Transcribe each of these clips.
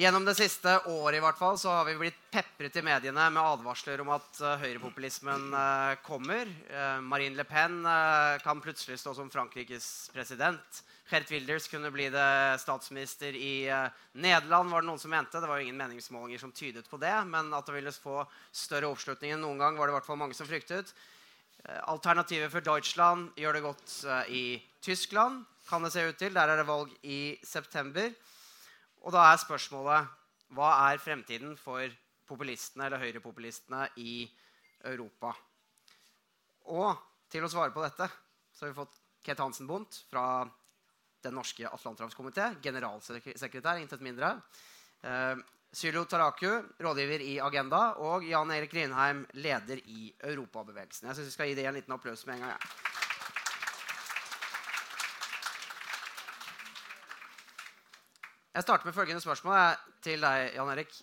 Gjennom det siste året i hvert fall, så har vi blitt pepret i mediene med advarsler om at uh, høyrepopulismen uh, kommer. Uh, Marine Le Pen kan plutselig stå som Frankrikes president. Gert Wilders kunne bli statsminister i Nederland, var det noen som mente. Det var jo ingen meningsmålinger som tydet på det, men at det ville få større oppslutning enn noen gang, var det i hvert fall mange som fryktet. Alternativet for Deutschland gjør det godt i Tyskland, kan det se ut til. Der er det valg i september. Og da er spørsmålet hva er fremtiden for populistene eller høyrepopulistene i Europa? Og til å svare på dette så har vi fått Ket Hansen Bundt fra Den norske atlanterhavskomité, generalsekretær, intet mindre. Eh, Sylo Taraku, rådgiver i Agenda, og Jan Erik Rinheim, leder i Europabevegelsen. Jeg syns vi skal gi det en liten applaus med en gang. Ja. Jeg starter med følgende spørsmål til deg, Jan Erik.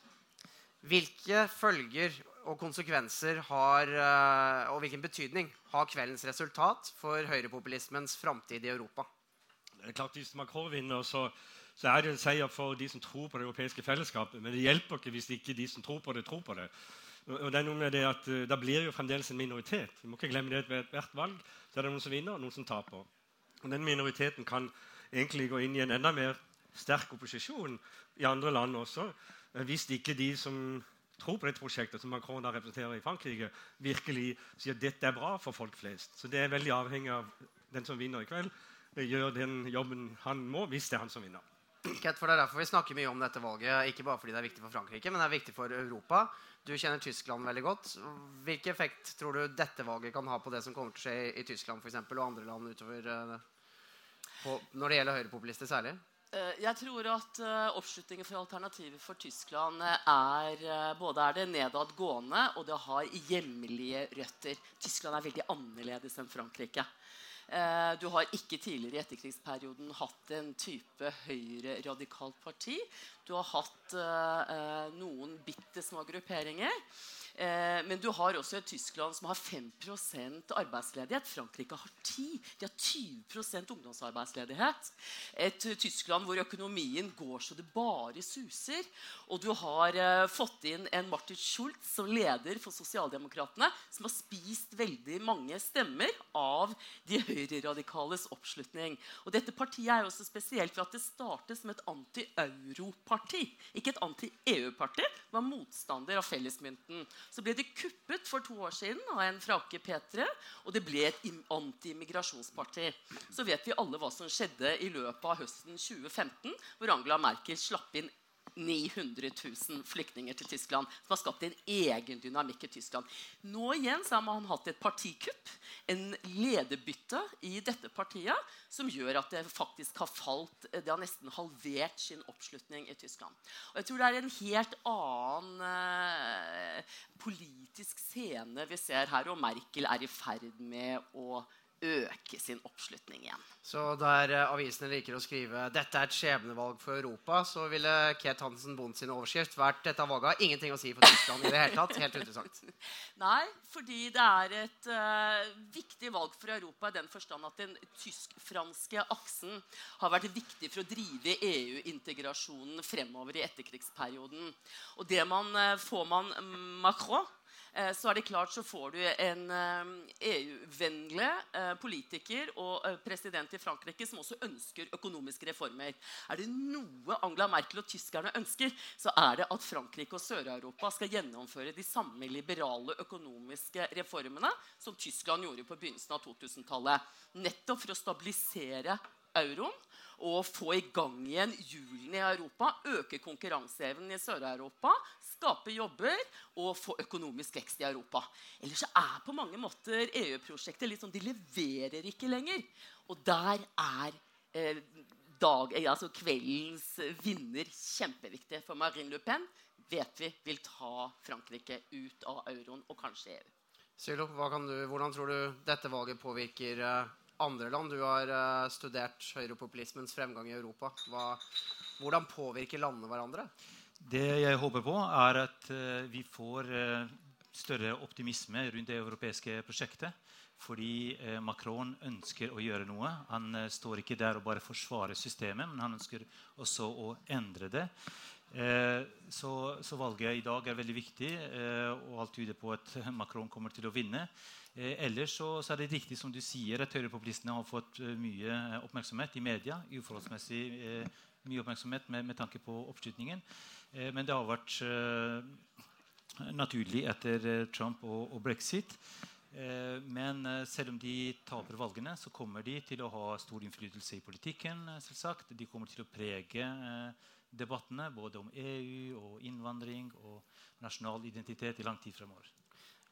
Hvilke følger og konsekvenser har, eh, og hvilken betydning har kveldens resultat for høyrepopulismens framtid i Europa? Det er klart Hvis Macron vinner, så, så, er det en seier for de som tror på det europeiske fellesskapet. Men det hjelper ikke hvis ikke de som tror på det, tror på det. Og det er noe med det at uh, Da blir jo fremdeles en minoritet. Vi må ikke glemme det Ved hvert valg så er det noen som vinner, og noen som taper. Og Den minoriteten kan egentlig gå inn i en enda mer sterk opposisjon i andre land også. Eh, hvis ikke de som tror på dette prosjektet, som Macron da representerer i Frankrike, virkelig sier at dette er bra for folk flest. Så det er veldig avhengig av den som vinner i kveld, eh, gjør den jobben han må, hvis det er han som vinner. Kett, for Det er derfor vi snakker mye om dette valget. Ikke bare fordi det er viktig for Frankrike, men det er viktig for Europa. Du kjenner Tyskland veldig godt. Hvilken effekt tror du dette valget kan ha på det som kommer til å skje i Tyskland for eksempel, og andre land utover eh, på, når det gjelder høyrepopulister særlig? Eh, jeg tror at uh, oppslutningen for Alternativet for Tyskland eh, er både er det nedadgående og det har hjemlige røtter. Tyskland er veldig annerledes enn Frankrike. Du har ikke tidligere i etterkrigsperioden hatt en type høyre-radikalt parti. Du har hatt noen bitte små grupperinger. Eh, men du har også et Tyskland som har 5% arbeidsledighet. Frankrike har 10 De har 20% ungdomsarbeidsledighet. Et Tyskland hvor økonomien går så det bare suser. Og du har eh, fått inn en Martin Schultz som leder for Sosialdemokratene, som har spist veldig mange stemmer av de høyreradikales oppslutning. Og dette partiet er også spesielt ved at det startet som et anti-euro-parti. Ikke et anti-EU-parti, var motstander av fellesmynten. Så ble det kuppet for to år siden av en frake P3, og det ble et anti-immigrasjonsparti. Så vet vi alle hva som skjedde i løpet av høsten 2015, hvor Angela Merkel slapp inn 900 000 flyktninger til Tyskland. Som har skapt en egen dynamikk i Tyskland. Nå igjen så har man hatt et partikupp, en lederbytte i dette partiet, som gjør at det faktisk har falt Det har nesten halvert sin oppslutning i Tyskland. Og jeg tror det er en helt annen eh, politisk scene vi ser her, og Merkel er i ferd med å øke sin oppslutning igjen. Så der uh, avisene liker å skrive 'Dette er et skjebnevalg for Europa', så ville Ket Hansen Bond sin overskrift vært 'Dette valget har ingenting å si for Tyskland'. i det hele tatt, helt interessant. Nei, fordi det er et uh, viktig valg for Europa i den forstand at den tysk-franske aksen har vært viktig for å drive EU-integrasjonen fremover i etterkrigsperioden. Og det man, uh, får man Macron Eh, så er det klart så får du en EU-vennlig eh, e eh, politiker og president i Frankrike som også ønsker økonomiske reformer. Er det noe Angela Merkel og tyskerne ønsker, så er det at Frankrike og Sør-Europa skal gjennomføre de samme liberale økonomiske reformene som Tyskland gjorde på begynnelsen av 2000-tallet. Nettopp for å stabilisere euroen og få i gang igjen hjulene i Europa, øke konkurranseevnen i Sør-Europa, skape jobber og få økonomisk vekst i Europa. Ellers er på mange måter EU-prosjektet litt sånn De leverer ikke lenger. Og der er eh, dag, eh, altså kveldens vinner kjempeviktig. For Marine Le Pen vet vi vil ta Frankrike ut av euroen og kanskje EU. Sylo, hvordan tror du dette valget påvirker uh, andre land? Du har uh, studert høyrepopulismens fremgang i Europa. Hva, hvordan påvirker landene hverandre? Det jeg håper på, er at uh, vi får uh, større optimisme rundt det europeiske prosjektet. Fordi Macron ønsker å gjøre noe. Han står ikke der og bare forsvarer systemet, men han ønsker også å endre det. Eh, så, så, valget i dag er veldig viktig, eh, og alt tyder på at Macron kommer til å vinne. Eh, ellers så, så, er det riktig som du sier, at høyrepopulistene har fått eh, mye oppmerksomhet i media. uforholdsmessig eh, mye oppmerksomhet med, med, tanke på oppslutningen. Men det har vært naturlig etter Trump og, brexit. Eh, men eh, selv om de taper valgene, så kommer de til å ha stor innflytelse i politikken. Eh, selvsagt. De kommer til å prege debattene både om EU og innvandring og nasjonal identitet i lang tid fremover.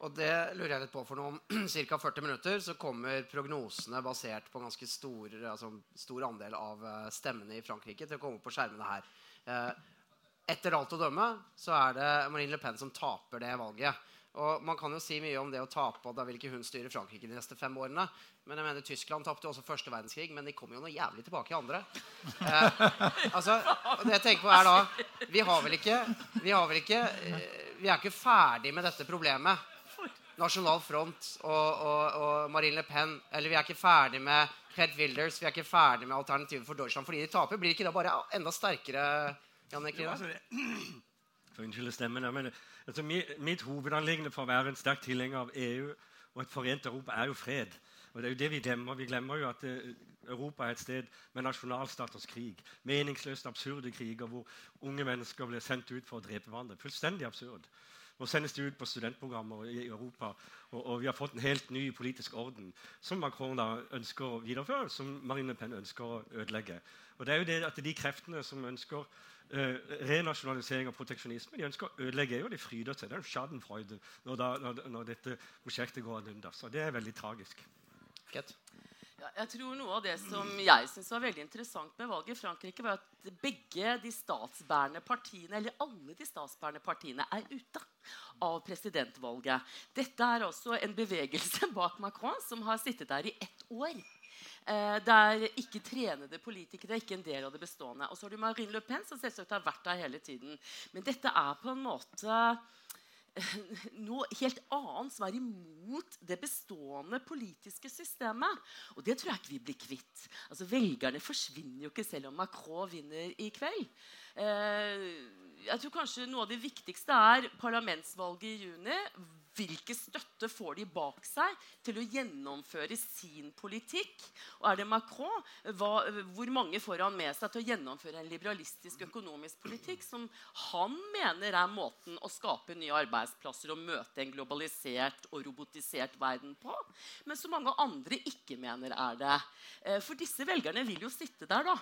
Og det lurer jeg litt på, for om ca. 40 minutter så kommer prognosene basert på ganske stor, altså stor andel av stemmene i Frankrike til å komme på skjermene her. Etter alt å dømme så er det Marine Le Pen som taper det valget. Og Man kan jo si mye om det å tape, og da vil ikke hun styre Frankrike de neste fem årene. Men jeg mener Tyskland tapte også første verdenskrig, men de kom jo noe jævlig tilbake i andre. Eh, altså, det jeg tenker på er da Vi har vel ikke Vi, har vel ikke, eh, vi er ikke ferdig med dette problemet. Nasjonal Front og, og, og, Marine Le Pen. Eller vi er ikke ferdig med Head Wilders. Vi er ikke ferdig med Alternativet for Deutschland fordi de taper. Blir ikke da bare enda sterkere? Jan Erik altså, unnskyld stemmen, men Altså, mitt hovedanliggende for å være en sterk tilhenger av EU og et forent Europa er jo fred. Og det er jo det Vi glemmer Vi glemmer jo at uh, Europa er et sted med nasjonalstaters krig. Meningsløst absurde kriger hvor unge mennesker blir sendt ut for å drepe hverandre. Fullstendig absurd. Nå sendes de ut på studentprogrammer i Europa, og, og, vi har fått en helt ny politisk orden som Macron da ønsker å videreføre, som Marine Le Pen ønsker å ødelegge. Og det er jo det at de kreftene som ønsker Uh, renasjonalisering og proteksjonisme. De ønsker å ødelegge EU, og de fryder seg. Det er en schadenfreude når, da, når, når, dette prosjektet går ad undas. Det er veldig tragisk. Get. Jeg tror Noe av det som jeg synes var veldig interessant med valget i Frankrike, var at begge de statsbærende partiene, eller alle de statsbærende partiene er ute av presidentvalget. Dette er også en bevegelse bak Macron som har sittet der i ett år. Eh, der ikke trenede politikere er ikke en del av det bestående. Og så har du Marine Le Pen, som selvsagt har vært der hele tiden. Men dette er på en måte noe helt annet som er imot det bestående politiske systemet. Og det tror jeg ikke vi blir kvitt. Altså Velgerne forsvinner jo ikke selv om Macron vinner i kveld. Eh, jeg tror kanskje Noe av det viktigste er parlamentsvalget i juni. Hvilken støtte får de bak seg til å gjennomføre sin politikk? Og er det Macron? Hva, hvor mange får han med seg til å gjennomføre en liberalistisk økonomisk politikk som han mener er måten å skape nye arbeidsplasser og møte en globalisert og robotisert verden på? Men som mange andre ikke mener er det. Eh, for disse velgerne vil jo sitte der da,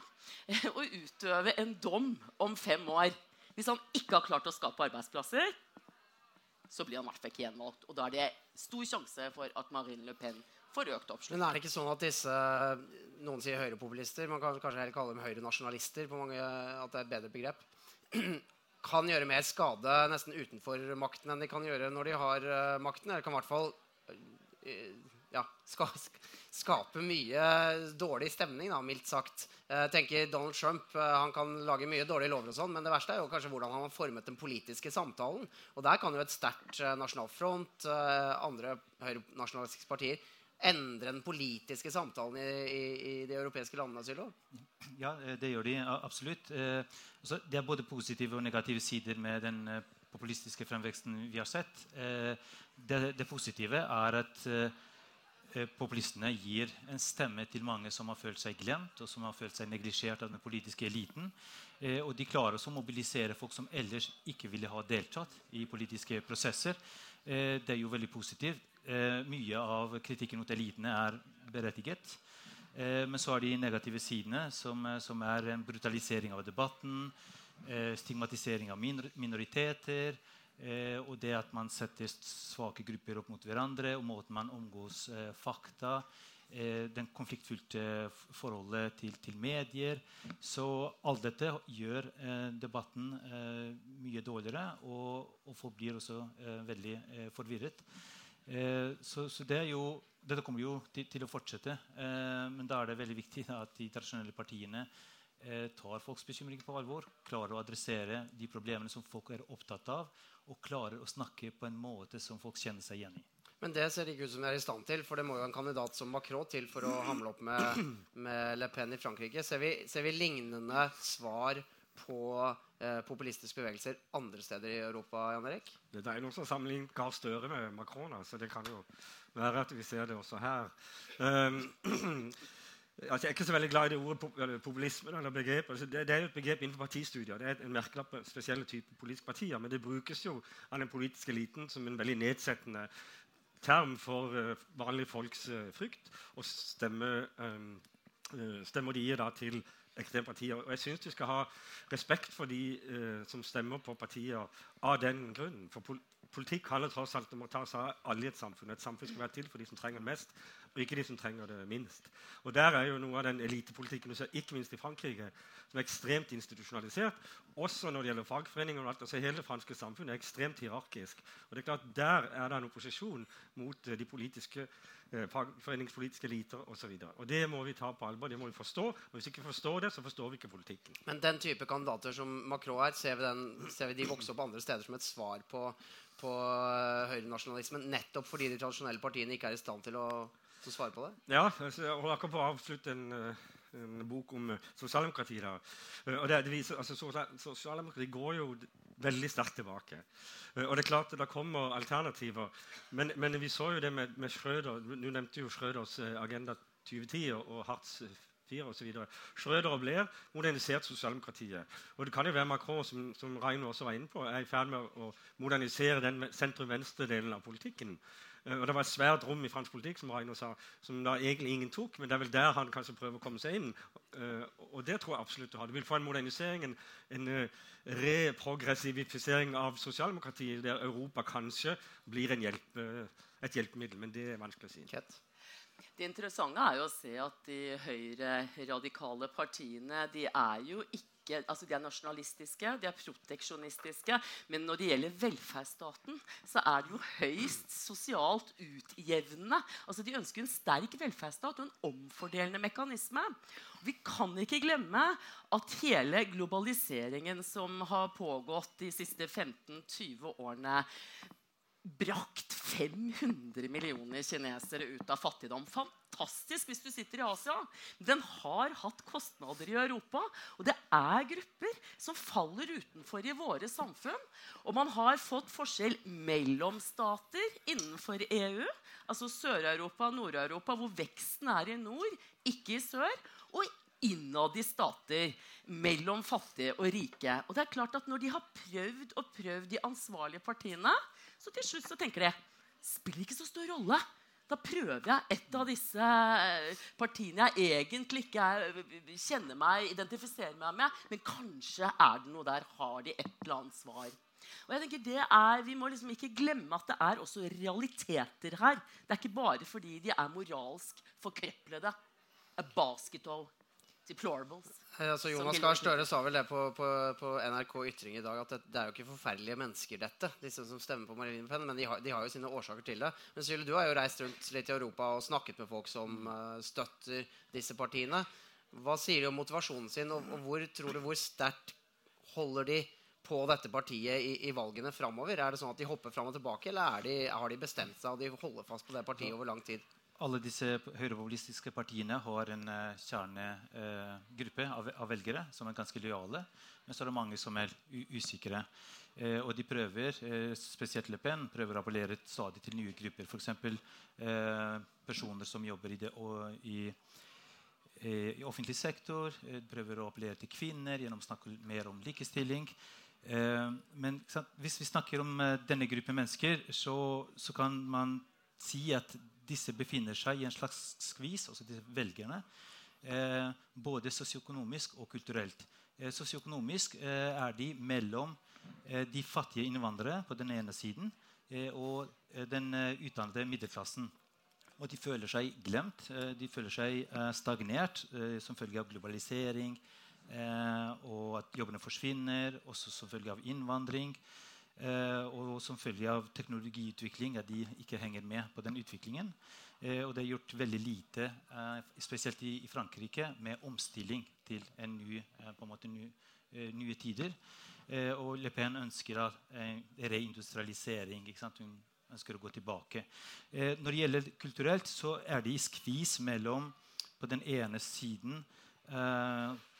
og utøve en dom om fem år. Hvis han ikke har klart å skape arbeidsplasser, så blir han i hvert fall ikke gjenvalgt. Og da er det stor sjanse for at Marine Le Pen får økt oppslutning. Men er det ikke sånn at disse Noen sier høyrepopulister. Man kan kanskje heller kalle dem høyrenasjonalister. på mange, at det er et bedre begrep, Kan gjøre mer skade nesten utenfor makten enn de kan gjøre når de har uh, makten. Eller kan i hvert fall uh, ja, skal, skape mye dårlig stemning, da, mildt sagt. Jeg tenker Donald Trump eh, han kan lage mye dårlige lover, og sånn, men det verste er jo kanskje hvordan han har formet den politiske samtalen. Og Der kan jo et sterkt nasjonalfront, eh, andre høyrenasjonalistiske partier, endre den politiske samtalen i, i, i de europeiske landene? Sylo? Ja, det gjør de absolutt. Altså, det er både positive og negative sider med den populistiske fremveksten vi har sett. Det, det positive er at Eh, populistene gir en stemme til mange som har følt seg glemt og som har følt seg neglisjert av den politiske eliten. Eh, og de klarer også å mobilisere folk som ellers ikke ville ha deltatt i politiske prosesser. Eh, det er jo veldig positivt. Mye av kritikken mot elitene er berettiget. Men så er de negative sidene, som, som er en brutalisering av debatten, stigmatisering av minoriteter, Eh, og det at man setter svake grupper opp mot hverandre, og måten man omgås eh, fakta, eh, den konfliktfylte forholdet til, til, medier. Så alt dette gjør eh, debatten eh, mye dårligere, og, og, folk blir også eh, veldig forvirret. Så, så, det jo, dette kommer jo til, til å fortsette, men da er det veldig viktig da, at de tradisjonelle partiene tar folks bekymringer på alvor, klarer å adressere de problemene som folk er opptatt av, og klarer å snakke på en måte som folk kjenner seg igjen i. Men det ser ikke ut som de er i stand til, for det må jo en kandidat som Macron til for å hamle opp med, med Le Pen i Frankrike. Ser vi, ser vi lignende svar på eh, populistiske bevegelser andre steder i Europa? Jan Erik? Det er noen som sammenligner Gahr Støre med Macron. så det kan jo være at vi ser det også her. Um, altså, jeg er ikke så veldig glad i det ordet populisme. eller begrep. Altså, det, det, er jo et begrep innenfor partistudier. Det er en merkelapp på spesielle typer politiske partier. Men det brukes jo av den politiske eliten som en veldig nedsettende term for uh, vanlige folks uh, frykt. Og stemmer, uh, stemmer de da til ekstrempartier. Og jeg syns vi skal ha respekt for de som stemmer på partier av den grunnen. For politikk handler tross alt om å ta seg av alle i et samfunn. Et samfunn skal være til for de som trenger det mest, og ikke de som trenger det minst. Og Der er jo noe av den elitepolitikken du ser, ikke minst i Frankrike, som er ekstremt institusjonalisert. Også når det gjelder fagforeninger. og alt, altså Hele det franske samfunnet er ekstremt hierarkisk. Og det er klart Der er det en opposisjon mot eh, de politiske eh, fagforeningspolitiske eliter osv. Det må vi ta på alvor. Det må vi forstå. Og Hvis vi ikke forstår det, så forstår vi ikke politikken. Men den type kandidater som Macron er, ser vi, den, ser vi de vokse opp andre steder som et svar på, på uh, høyrenasjonalismen, nettopp fordi de tradisjonelle partiene ikke er i stand til å, til å svare på det? Ja, altså, jeg holder akkurat på å avslutte en uh en bok om eh, sosialdemokrati. Da. Eh, og det, det viser, altså, Sosialdemokrati går jo veldig sterkt tilbake. Eh, og det er klart det kommer alternativer. Men, men vi så jo det med, med Schrøder. Du nevnte jo Schrøders Agenda 2010 og, Hartz 4 osv. Schrøder og Blair moderniserte sosialdemokratiet. Og det kan jo være Macron, som, som Reino også var inne på, er i ferd med å modernisere den sentrum-venstre-delen av politikken. Eh, og Det var et svært rom i fransk politikk som Reino sa, som da egentlig ingen tok. Men det er vel der han kanskje prøver å komme seg inn. Eh, og det tror jeg absolutt du har. Du vil få en modernisering, en, en eh, reprogressivifisering av sosialdemokratiet, der Europa kanskje blir hjelp, et hjelpemiddel. Men det er vanskelig å si. Kett. Det interessante er jo å se at de høyre-radikale partiene de er jo ikke ikke, altså De er nasjonalistiske, de er proteksjonistiske. Men når det gjelder velferdsstaten, så er det jo høyst sosialt utjevnende. Altså De ønsker en sterk velferdsstat og en omfordelende mekanisme. Vi kan ikke glemme at hele globaliseringen som har pågått de siste 15-20 årene, brakt 500 millioner kinesere ut av fattigdom. Fantastisk hvis du sitter i Asia. Den har hatt kostnader i Europa. Og det er grupper som faller utenfor i våre samfunn. Og man har fått forskjell mellom stater innenfor EU. Altså Sør-Europa og Nord-Europa, hvor veksten er i nord, ikke i sør. Og innad i stater mellom fattige og rike. Og det er klart at Når de har prøvd og prøvd, de ansvarlige partiene, så til slutt så tenker de spiller ikke så stor rolle. Da prøver jeg et av disse eh, partiene jeg egentlig ikke kjenner meg, identifiserer meg med. Men kanskje er det noe der. Har de et eller annet svar? Og jeg tenker det er, Vi må liksom ikke glemme at det er også realiteter her. Det er ikke bare fordi de er moralsk forkreplede. A basketball deplorables. Altså, Jonas Gahr Støre sa vel det på, på, på, NRK Ytring i dag, at det, det, er jo ikke forferdelige mennesker, dette. disse som stemmer på Marine Pen, Men de har, de har, jo sine årsaker til det. Men Syle, du har jo reist rundt litt i Europa og snakket med folk som uh, støtter disse partiene. Hva sier de om motivasjonen sin, og, og hvor tror du hvor sterkt holder de på dette partiet i, i valgene framover? Er det sånn at de hopper fram og tilbake, eller de, har de bestemt seg og de holder fast på det partiet over lang tid? Alle disse høyrepopulistiske partiene har en uh, kjernegruppe uh, av, av, velgere som er ganske lojale. Men så er det mange som er usikre. Uh, og de prøver, spesielt Le Pen, prøver å appellere stadig til nye grupper. F.eks. Uh, personer som jobber i, det, i, i offentlig sektor. prøver å appellere til kvinner gjennom å snakke mer om likestilling. men hvis vi snakker om denne gruppen mennesker, så, så kan man si at disse befinner seg i en slags skvis, altså disse velgerne, eh, både sosioøkonomisk og kulturelt. Eh, sosioøkonomisk eh, er de mellom eh, de fattige innvandrere på den ene siden eh, og eh, den utdannede middelklassen. Og de føler seg glemt, de føler seg stagnert som følge av globalisering, og at jobbene forsvinner, også som følge av innvandring. Eh, og som følge av teknologiutvikling at de ikke henger med på den utviklingen. Eh, og det er gjort veldig lite, eh, spesielt i, Frankrike, med omstilling til ny, måte nye tider. og Le Pen ønsker reindustrialisering. Hun ønsker å gå tilbake. når det gjelder kulturelt, så er det i skvis mellom på den ene siden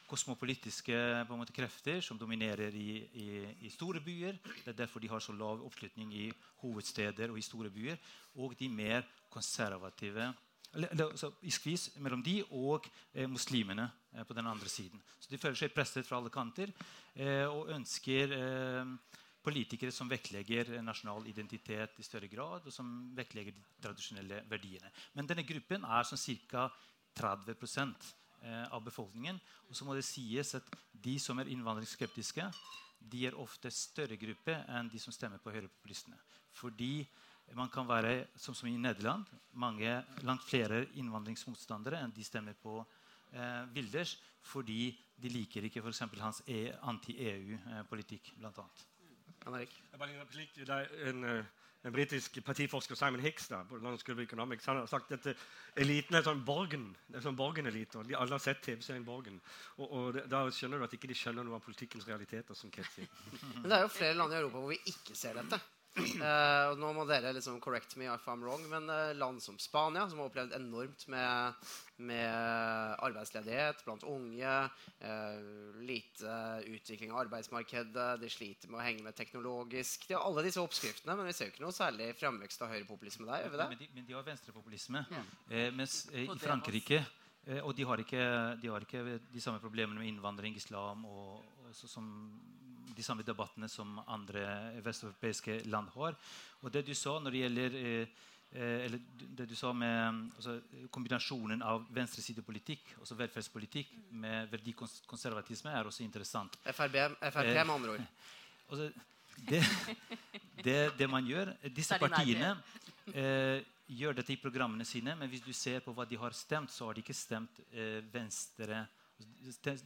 kosmopolitiske måte, krefter som dominerer i, i, i, store byer. Det er derfor de har så lav oppslutning i hovedsteder og i store byer. Og de mer konservative altså, I skvis mellom de og eh, muslimene eh, på den andre siden. Så De føler seg presset fra alle kanter eh, og ønsker eh, politikere som vektlegger nasjonal identitet i større grad, og som vektlegger de tradisjonelle verdiene. Men denne gruppen er sånn ca. 30 Eh, av befolkningen. Og så må det sies at de som er innvandringsskeptiske, de er ofte større gruppe enn de som stemmer på høyrepopulistene. Fordi man kan være, som, som i Nederland, mange, langt flere innvandringsmotstandere enn de stemmer på eh, Wilders, fordi de liker ikke f.eks. hans e anti-EU-politikk, bl.a. Det er en, en britisk partiforsker Simon Hicks da, på London School of Economics, han har sagt at uh, eliten er sånn borgen. Det er sånn borgenelite, og de alle har sett TV-serien Borgen. Og, og det, Da skjønner du at ikke de skjønner noe av politikkens realiteter. som Ketsi. Men det er jo flere land i Europa hvor vi ikke ser dette. Uh, og nå må dere liksom correct me if I'm wrong, men uh, land som Spania, som har opplevd enormt med, med arbeidsledighet blant unge, uh, lite utvikling av arbeidsmarkedet, de sliter med å henge med teknologisk De har alle disse oppskriftene, men vi ser jo ikke noe særlig framvekst av høyrepopulisme der. gjør vi det? Men de, men de har venstrepopulisme. Ja. mens i Frankrike og de har, ikke, de har, ikke, de samme problemene med innvandring, islam og, og som de samme debattene som andre vesteuropeiske land har. Og det du sa når det gjelder eh, eh eller det du sa med altså, Kombinasjonen av venstresidepolitikk altså velferdspolitikk med verdikonservatisme er også interessant. FRB, FRP, med andre ord. Altså, det, det, det, man gjør Disse partiene eh, gjør dette i programmene sine, men hvis du ser på hva de har stemt, så har de ikke stemt eh, venstre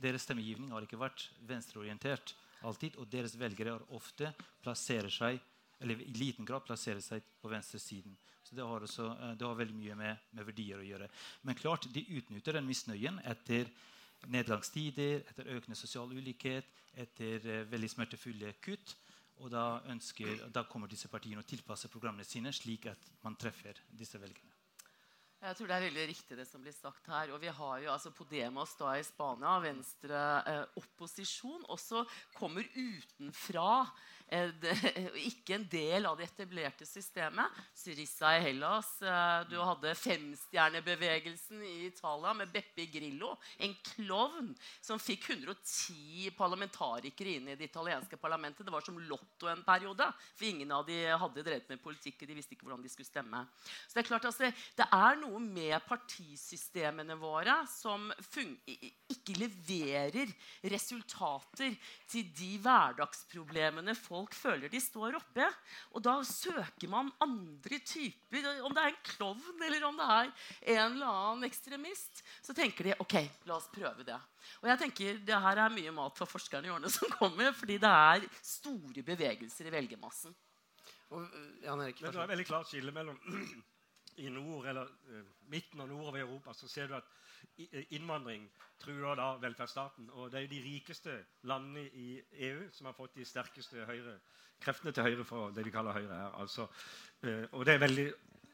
Deres stemmegivning har ikke vært venstreorientert alltid, og deres velgere har ofte plasserer seg eller i liten grad plasserer seg på venstresiden. Så det har, også, eh, det har veldig mye med, med, verdier å gjøre. Men klart, de utnytter den misnøyen etter nedgangstider, etter økende sosial ulikhet, etter uh, veldig smertefulle kutt. Og da, ønsker, da kommer disse partiene å tilpasse programmene sine slik at man treffer disse velgerne. Jeg tror det er veldig riktig det som blir sagt her. Og vi har jo altså Podemos da i Spania, venstre eh, opposisjon, også kommer utenfra ikke en del av det etablerte systemet. Syriza i Hellas. Eh, du hadde femstjernebevegelsen i Italia med Beppe Grillo. En klovn som fikk 110 parlamentarikere inn i det italienske parlamentet. Det var som Lotto en periode. For ingen av de hadde drevet med politikk. De visste ikke hvordan de skulle stemme. Så Det er klart altså, det er noe med partisystemene våre som ikke leverer resultater til de hverdagsproblemene folk folk føler de står oppe. Og da søker man andre typer. Om det er en klovn eller om det er en eller annen ekstremist, så tenker de ok, la oss prøve det. Og jeg tenker det her er mye mat for forskerne i årene som kommer, fordi det er store bevegelser i velgermassen. Og, Jan Erik, Men det er veldig klart skille mellom i nord, eller uh, midten og nordover i Europa, så ser du at Eh, innvandring truer da velferdsstaten. Og det er de rikeste landene i EU som har fått de sterkeste høyre, kreftene til høyre for det de kaller høyre her. Altså, uh, og det er veldig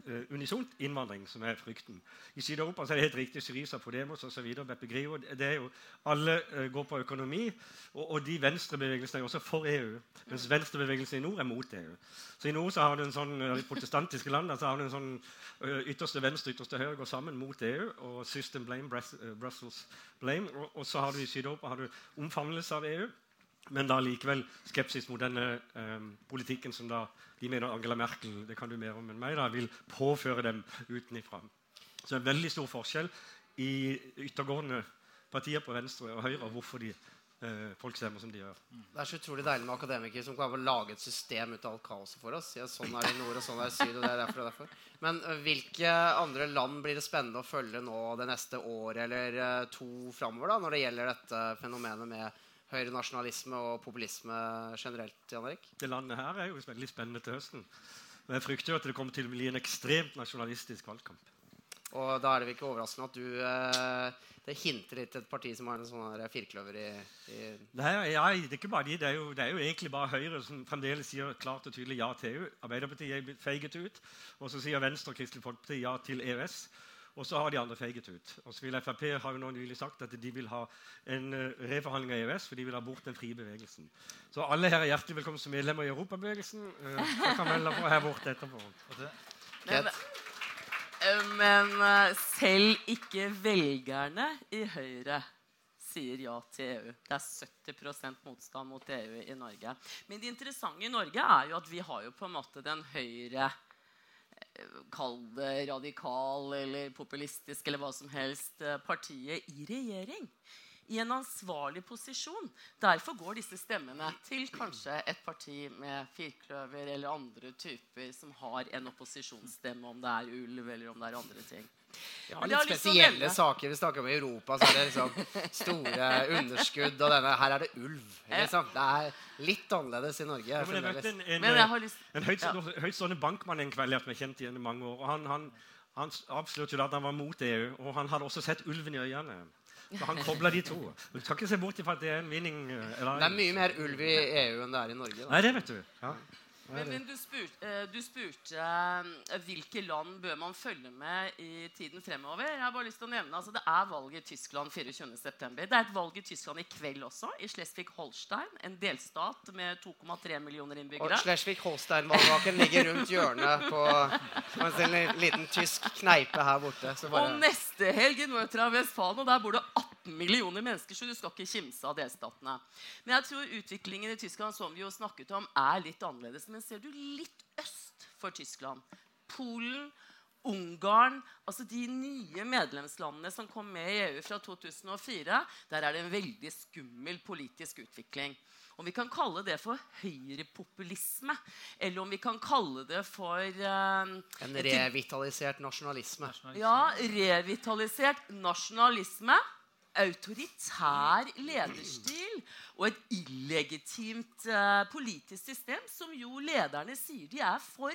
uh, unisont innvandring som er frykten. I Syd-Europa er det helt riktig Syriza, Podemos osv. Er jo, alle uh, går på økonomi, og, og de venstrebevegelsene er også for EU. Mens venstrebevegelsen i nord er mot EU. Så I nord så har du en sånn, uh, protestantiske land så har du en sånn ytterste venstre ytterste høyre går sammen mot EU. og System blame, Brussels blame. Og, og så har du i Syd-Europa omfavnelse av EU men da likevel skepsis mot denne eh, politikken som da de mener Angela Merkel det kan du mer om enn meg, da, vil påføre dem utenifra. Så det er veldig stor forskjell i yttergående partier på venstre og høyre og hvorfor de, eh, folk stemmer som de gjør. Det er så utrolig deilig med akademikere som kan lage et system ut av alt kaoset for oss. Ja, sånn er det i nord, og sånn er det i syd. og det er derfor og derfor. Men uh, hvilke andre land blir det spennende å følge nå det neste året eller uh, to framover når det gjelder dette fenomenet med høyrenasjonalisme og populisme generelt? Jan Erik? Det landet her er jo veldig spennende til høsten. Men jeg frykter jo at det kommer til å bli en ekstremt nasjonalistisk valgkamp. Og da er det vel ikke overraskende at du eh, Det hinter litt til et parti som har en sånn firkløver i, i Nei, ja, det er ikke bare de. Det er, jo, det er, jo, egentlig bare Høyre som fremdeles sier klart og tydelig ja til EU. Arbeiderpartiet er feiget ut. Og så sier Venstre og Kristelig Folkeparti ja til EØS. Og så har de andre feiget ut. Og så vil Frp har jo nå nylig sagt at de vil ha en uh, reforhandling av EØS, for de vil ha bort den frie bevegelsen. Så alle her er hjertelig velkommen som medlemmer i Europabevegelsen. Jeg så kan melde på her borte etterpå. Men, men selv ikke velgerne i Høyre sier ja til EU. Det er 70% motstand mot EU i Norge. Men det interessante i Norge er jo at vi har jo på en måte den høyre eh, Kall det radikal eller populistisk eller hva som helst eh, partiet i regjering. I en ansvarlig posisjon. Derfor går disse stemmene til kanskje et parti med firkløver eller andre typer som har en opposisjonsstemme, om det er ulv eller om det er andre ting. Vi har litt spesielle saker. Vi snakker om i Europa, så er det liksom store underskudd. Og denne, her er det ulv. Liksom. Det er litt annerledes i Norge. Ja, men jeg en, en, en, en høytstående ja. bankmann en kveld jeg har kjent igjen i mange år. og Han, han, han avslørte at han var mot EU, og han hadde også sett ulven i øynene. Så han kobla de to. Du skal ikke se bort ifra at det er en vinning. Eller, det er mye mer ulv i EU enn det er i Norge. Da. Nei, det vet du. Ja. Men, men, du spurte, eh, du spurte uh, hvilke land bør man følge med i tiden fremover. Jeg har bare lyst til å nevne, altså Det er valg i Tyskland 24.9. Det er et valg i Tyskland i kveld også, i Schleswig-Holstein. En delstat med 2,3 millioner innbyggere. Og Schleswig-Holstein-valgvaken ligger rundt hjørnet på, på en liten tysk kneipe her borte. Bare... Og neste helg i Nord-Vestfalen, og der bor det 18 millioner mennesker, så du skal ikke kimse av delstatene. Men jeg tror utviklingen i Tyskland som vi jo snakket om, er litt annerledes men ser du litt øst for Tyskland, Polen, Ungarn altså De nye medlemslandene som kom med i EU fra 2004, der er det en veldig skummel politisk utvikling. Om vi kan kalle det for høyrepopulisme, eller om vi kan kalle det for uh, En revitalisert nasjonalisme. Ja, revitalisert nasjonalisme autoritær lederstil og et illegitimt uh, politisk system som jo lederne sier de er for.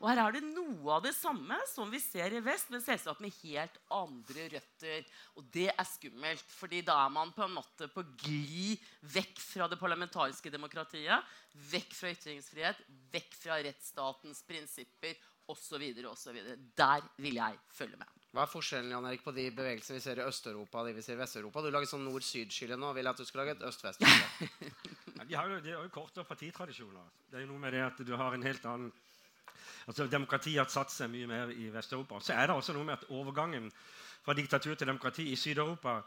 Og her er det noe av det samme som vi ser i vest, men selvsagt med helt andre røtter. Og det er skummelt, fordi da er man på en måte på glid vekk fra det parlamentariske demokratiet, vekk fra ytringsfrihet, vekk fra rettsstatens prinsipper osv. osv. Der vil jeg følge med. Hva er forskjellen Jan Erik, på de bevegelsene vi ser i Øst-Europa og de vi ser i Vest-Europa? Du lager sånn nord-syd-skille nå. Vil jeg at du skal lage et øst-vest-skille? de har jo, de har jo kortere partitradisjoner. Det er jo noe med det at du har en helt annen altså Demokratiet har satt seg mye mer i Vest-Europa. Så er det også noe med at overgangen fra diktatur til demokrati i Syd-Europa,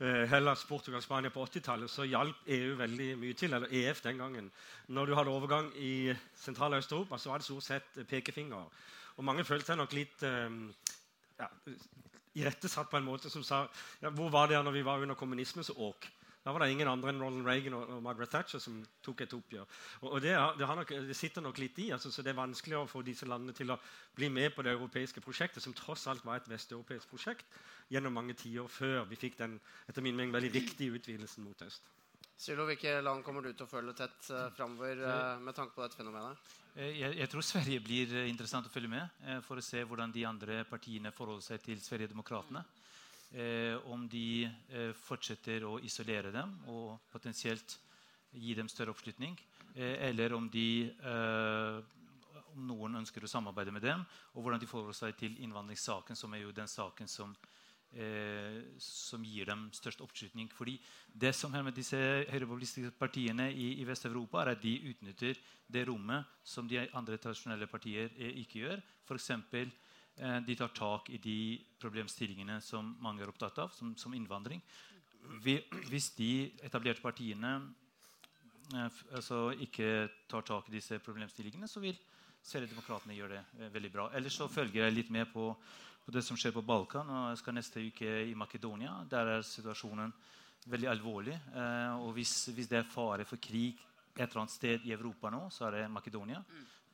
eh, Hellas, Portugal, Spania på 80-tallet, så hjalp EU veldig mye til. Eller EF den gangen. Når du hadde overgang i Sentral- Øst-Europa, så var det stort sett pekefinger. Og mange følte seg nok litt eh, ja, irettesatt på en måte som sa ja, Hvor var det når vi var under kommunismens åk? Da var det ingen andre enn Ronald Reagan og, og Margaret Thatcher som tok et oppgjør. Og, og det, det, nok, det, sitter nok litt i. Altså, så Det er vanskelig å få disse landene til å bli med på det europeiske prosjektet, som tross alt var et vesteuropeisk prosjekt gjennom mange tiår før vi fikk den etter min mening veldig viktige utvidelsen mot øst. Sylo, hvilke land kommer du til å følge tett uh, framover uh, med tanke på dette fenomenet? Eh, jeg, jeg, tror Sverige blir interessant å følge med uh, for å se hvordan de andre partiene forholder seg til Sverigedemokraterna. Uh, om de fortsetter å isolere dem og potensielt gi dem større oppslutning. eller om, de, om noen ønsker å samarbeide med dem, og hvordan de forholder seg til innvandringssaken, som er jo den saken som eh, som gir dem størst oppslutning. Fordi det som er med disse høyrepopulistiske partiene i, i Vest-Europa, er at de utnytter det rommet som de andre tradisjonelle partier eh, ikke gjør. F.eks. Eh, de tar tak i de problemstillingene som mange er opptatt av, som, som innvandring. Hvis de etablerte partiene eh, altså ikke tar tak i disse problemstillingene, så vil Sverigedemokraterna gjøre det veldig bra. Ellers så følger jeg litt med på på det som skjer på Balkan. og Jeg skal neste uke i Makedonia. Der er situasjonen veldig alvorlig. Eh, og hvis, hvis, det er fare for krig et eller annet sted i Europa nå, så er det Makedonia.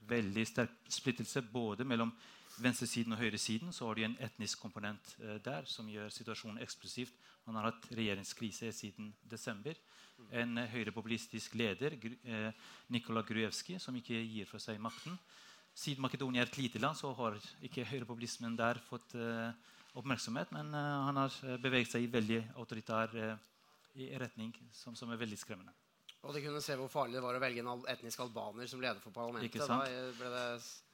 Veldig sterk splittelse både mellom venstresiden og høyresiden. Så har de en etnisk komponent eh, der som gjør situasjonen eksplosivt. Man har hatt regjeringskrise siden desember. En høyrepopulistisk leder, eh, Nikola Gruevski, som ikke gir fra seg makten. Siden Makedonia er et lite land, så har ikke høyrepopulismen der fått uh, oppmerksomhet. Men uh, han har eh, beveget seg i veldig autoritær retning, som, som, er veldig skremmende. Og de kunne se hvor farlig det var å velge en etnisk albaner som leder for parlamentet. Det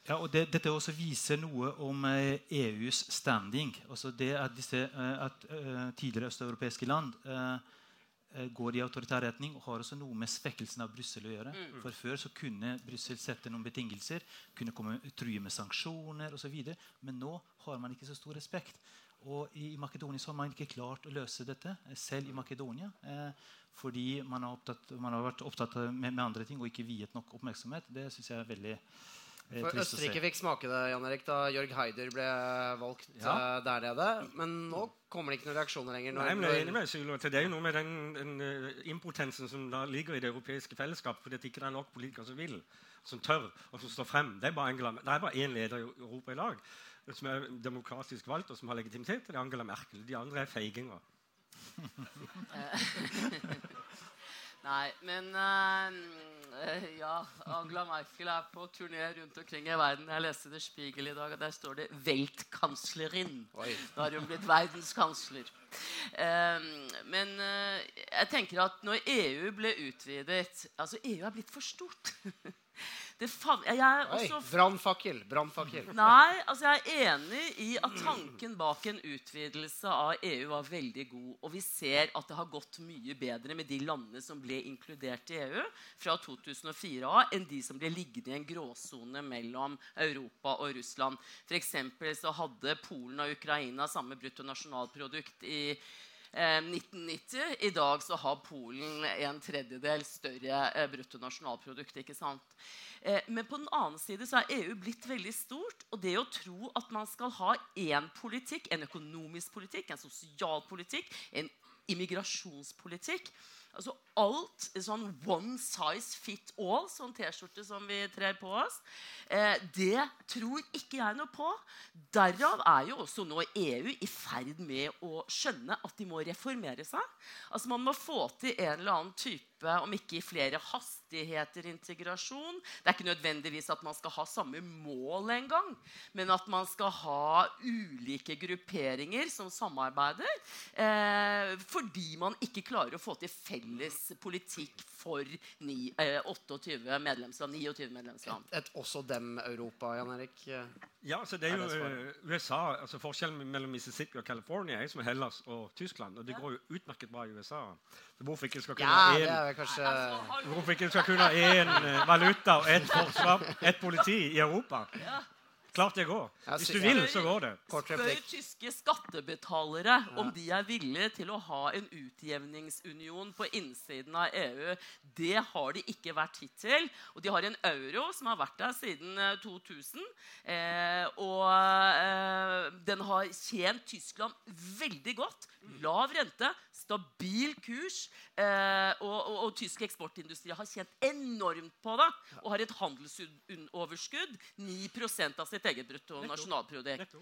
Ja, og det, Dette også viser noe om eh, EUs standing. Altså det at, disse, eh, at eh, tidligere østeuropeiske land eh, eh, går i autoritær retning og har også noe med svekkelsen av Brussel å gjøre. For Før så kunne Brussel sette noen betingelser, kunne komme true med sanksjoner osv. Men nå har man ikke så stor respekt. Og i Makedonia så har man ikke klart å løse dette, eh, selv i Makedonia. Eh, fordi man har, opptatt, man har vært opptatt med, med andre ting og ikke viet nok oppmerksomhet. Det syns jeg er veldig eh, For. Østerrike fikk smake det Jan Erik, da Jørg Heider ble valgt Ja. eh, der nede. Men nå kommer det ikke noen reaksjoner lenger. Nei, men jeg er enig med Sylo, Det er jo noe med den, den eh, impotensen som da ligger i det europeiske fellesskapet, fordi det ikke det er nok politikere som vil, som tør, og som står frem. Det er bare, Angela, det er bare én leder i Europa i dag som er demokratisk valgt, og som har legitimitet. Det er Angela Merkel. De andre er feiginger. Nei, men uh, ja, Angela Merkel er på turné rundt omkring i verden. Jeg leste Det Spiegel i dag, og der står det 'Weltkanslerin'. Oi. Da har hun blitt verdenskansler. Uh, men uh, jeg tenker at når EU ble utvidet Altså, EU er blitt for stort. også brannfakkel! Brannfakkel. Nei, altså jeg er enig i at tanken bak en utvidelse av EU var veldig god. Og vi ser at det har gått mye bedre med de landene som ble inkludert i EU fra 2004 av, enn de som ble liggende i en gråsone mellom Europa og Russland. For så hadde Polen og Ukraina samme bruttonasjonalprodukt i eh, 1990. I dag så har Polen en tredjedel større eh, bruttonasjonalprodukt. ikke sant? Eh, men på den annen side så er EU blitt veldig stort. Og det å tro at man skal ha én politikk, en økonomisk politikk, en sosial politikk, en immigrasjonspolitikk Altså alt sånn one size fit all, sånn T-skjorte som vi trer på oss, eh, det tror ikke jeg noe på. Derav er jo også nå EU i ferd med å skjønne at de må reformere seg. Altså Man må få til en eller annen type, om ikke i flere hastigheter, integrasjon. Det er ikke nødvendigvis at man skal ha samme mål engang, men at man skal ha ulike grupperinger som samarbeider. Eh, fordi man ikke klarer å få til felles politikk for ni, eh, 28 medlemsland. 29 medlemsland. Et også dem-Europa, Jan Erik. Ja, altså det er Er jo det eh, USA, altså Forskjellen mellom Mississippi og California er som Hellas og Tyskland. Og det går jo utmerket bra i USA. Så hvorfor ikke skal kunne Ja, ha det én er kanskje Altså, Hvorfor ikke skal kunne ha én eh, valuta og ett forsvar, ett politi i Europa? Klart det går. Hvis du vil, så går det. Spør tyske skattebetalere om de er villige til å ha en utjevningsunion på innsiden av EU. Det har de ikke vært hittil. Og de har en euro som har vært der siden eh, 2000. Eh, og eh, den har tjent Tyskland veldig godt. Lav rente, stabil kurs. Eh, og, og, og tysk eksportindustri har tjent enormt på det. Og har et handelsoverskudd 9% av sitt eget bruttonasjonalprodukt.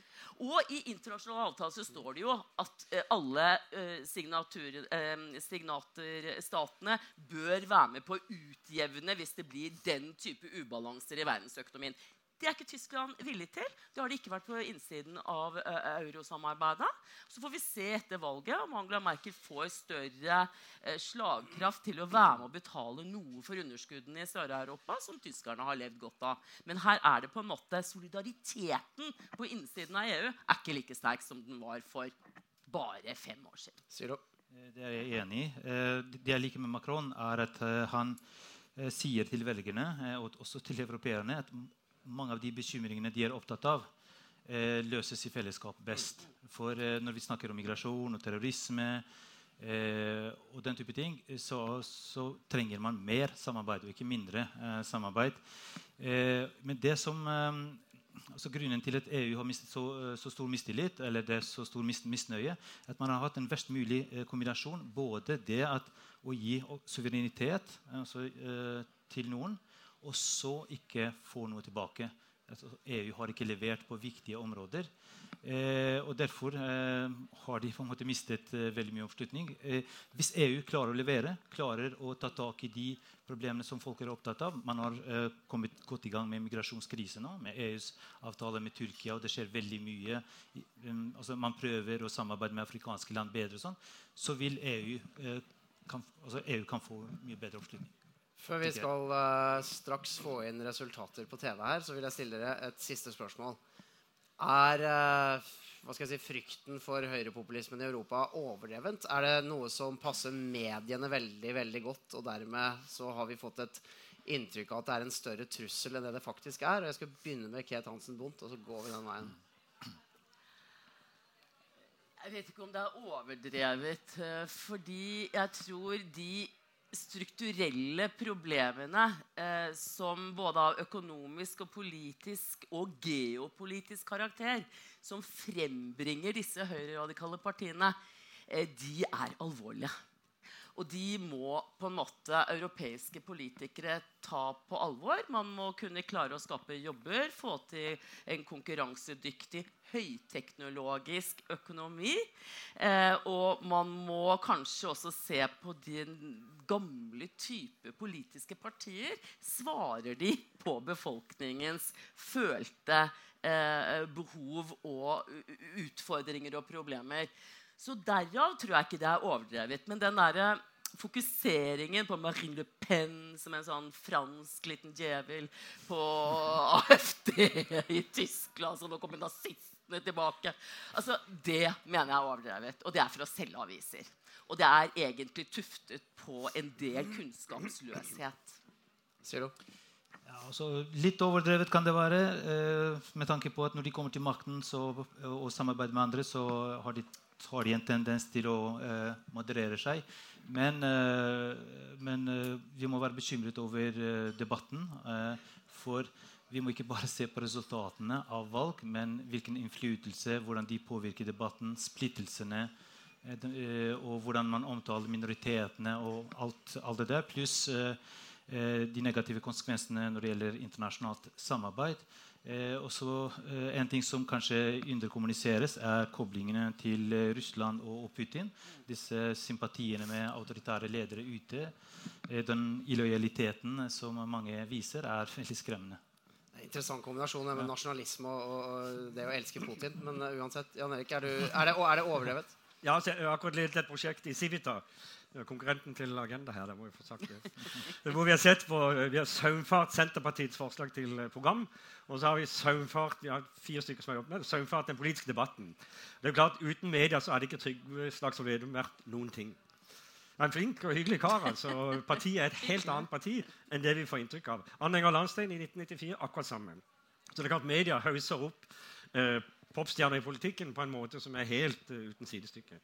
Og i internasjonale avtaler så står det jo at eh, alle eh, eh, signaterstatene bør være med på å utjevne hvis det blir den type ubalanser i verdensøkonomien. Det er ikke Tyskland villig til. Det har de ikke vært på innsiden av uh, eurosamarbeidet. Så får vi se etter valget om Angela Merkel får større uh, slagkraft til å være med å betale noe for underskuddene i Sør-Europa, som tyskerne har levd godt av. Men her er det på en måte solidariteten på innsiden av EU er ikke like sterk som den var for bare fem år siden. Sylo. Eh, Det er jeg enig i. Eh, Det jeg liker med Macron, er at eh, han sier til velgerne og også til europeerne at mange av de bekymringene de er opptatt av, eh, løses i fellesskap best. For eh, når vi snakker om migrasjon og terrorisme eh, og den type ting, eh, så, så trenger man mer samarbeid og ikke mindre eh, samarbeid. Men det som altså Grunnen til at EU har mistet så, så stor mistillit, eller det er så stor mis misnøye, at man har hatt en verst mulig kombinasjon. Både det at å gi suverenitet altså, til noen, og så ikke få noe tilbake. Altså, EU har ikke levert på viktige områder. Eh, og Derfor eh, har de på en måte mistet eh, veldig mye oppslutning. Eh, hvis EU klarer å levere, klarer å ta tak i de problemene som folk er opptatt av Man har eh, kommet godt i gang med migrasjonskrise nå, med EUs avtale med Tyrkia, og det skjer veldig mye. Um, altså Man prøver å samarbeide med afrikanske land bedre, og sånn, så vil EU eh, kan, altså EU kan få mye bedre oppslutning. Før vi skal uh, straks få inn resultater på TV her, så vil jeg stille dere et siste spørsmål. Er uh, hva skal jeg si, frykten for høyrepopulismen i Europa overdrevent? Er det noe som passer mediene veldig veldig godt, og dermed så har vi fått et inntrykk av at det er en større trussel enn det det faktisk er? Og Jeg skal begynne med Kate Hansen Bondt, og så går vi den veien. Jeg vet ikke om det er overdrevet, eh, fordi jeg tror de strukturelle problemene eh, som både av økonomisk og politisk og geopolitisk karakter som frembringer disse høyreradikale partiene, eh, de er alvorlige. Og de må på en måte europeiske politikere ta på alvor. Man må kunne klare å skape jobber, få til en konkurransedyktig, høyteknologisk økonomi. Eh, og man må kanskje også se på den gamle type politiske partier. Svarer de på befolkningens følte eh, behov og utfordringer og problemer? Så derav tror jeg ikke det er overdrevet. Men den der fokuseringen på Marine Le Pen som en sånn fransk liten djevel på AFD i Tyskland, så nå kommer nazistene tilbake altså, Det mener jeg er overdrevet. Og det er for å selge aviser. Og det er egentlig tuftet på en del kunnskapsløshet. Ser du? Ja, altså, litt overdrevet kan det være. Eh, med tanke på at når de kommer til makten så, og samarbeider med andre, så har de har de en tendens til å eh, moderere seg. Men, eh, men eh, vi må være bekymret over debatten. For vi må ikke bare se på resultatene av valg, men hvilken innflytelse, hvordan de påvirker debatten, splittelsene, og hvordan man omtaler minoritetene og alt, alt det der. Pluss de negative konsekvensene når det gjelder internasjonalt samarbeid. Eh, også, eh, En ting som kanskje underkommuniseres, er koblingene til eh, Russland og, og, Putin. Disse sympatiene med autoritære ledere ute. Eh, den illojaliteten som mange viser, er veldig skremmende. Det er Interessant kombinasjon med ja. nasjonalisme og, og, det å elske Putin. Men uh, uansett, Jan Erik, er, du, er, det, er det overdrevet? Ja, altså, jeg har akkurat ledet et prosjekt i Civita konkurrenten til Agenda her. det må jeg få sagt det. Hvor vi har sett på, vi har saumfart Senterpartiets forslag til eh, program. Og så har vi saumfart har fire stykker som har jobbet med saumfart den politiske debatten. Det er klart, Uten media så hadde ikke Trygve Slagsvold Vedum vært noen ting. Er en flink og hyggelig kar. altså. Partiet er et helt annet parti enn det vi får inntrykk av. Anhenger Landstein i 1994 akkurat sammen. Så det er klart Media hauser opp eh, popstjerner i politikken på en måte som er helt uh, uten sidestykke.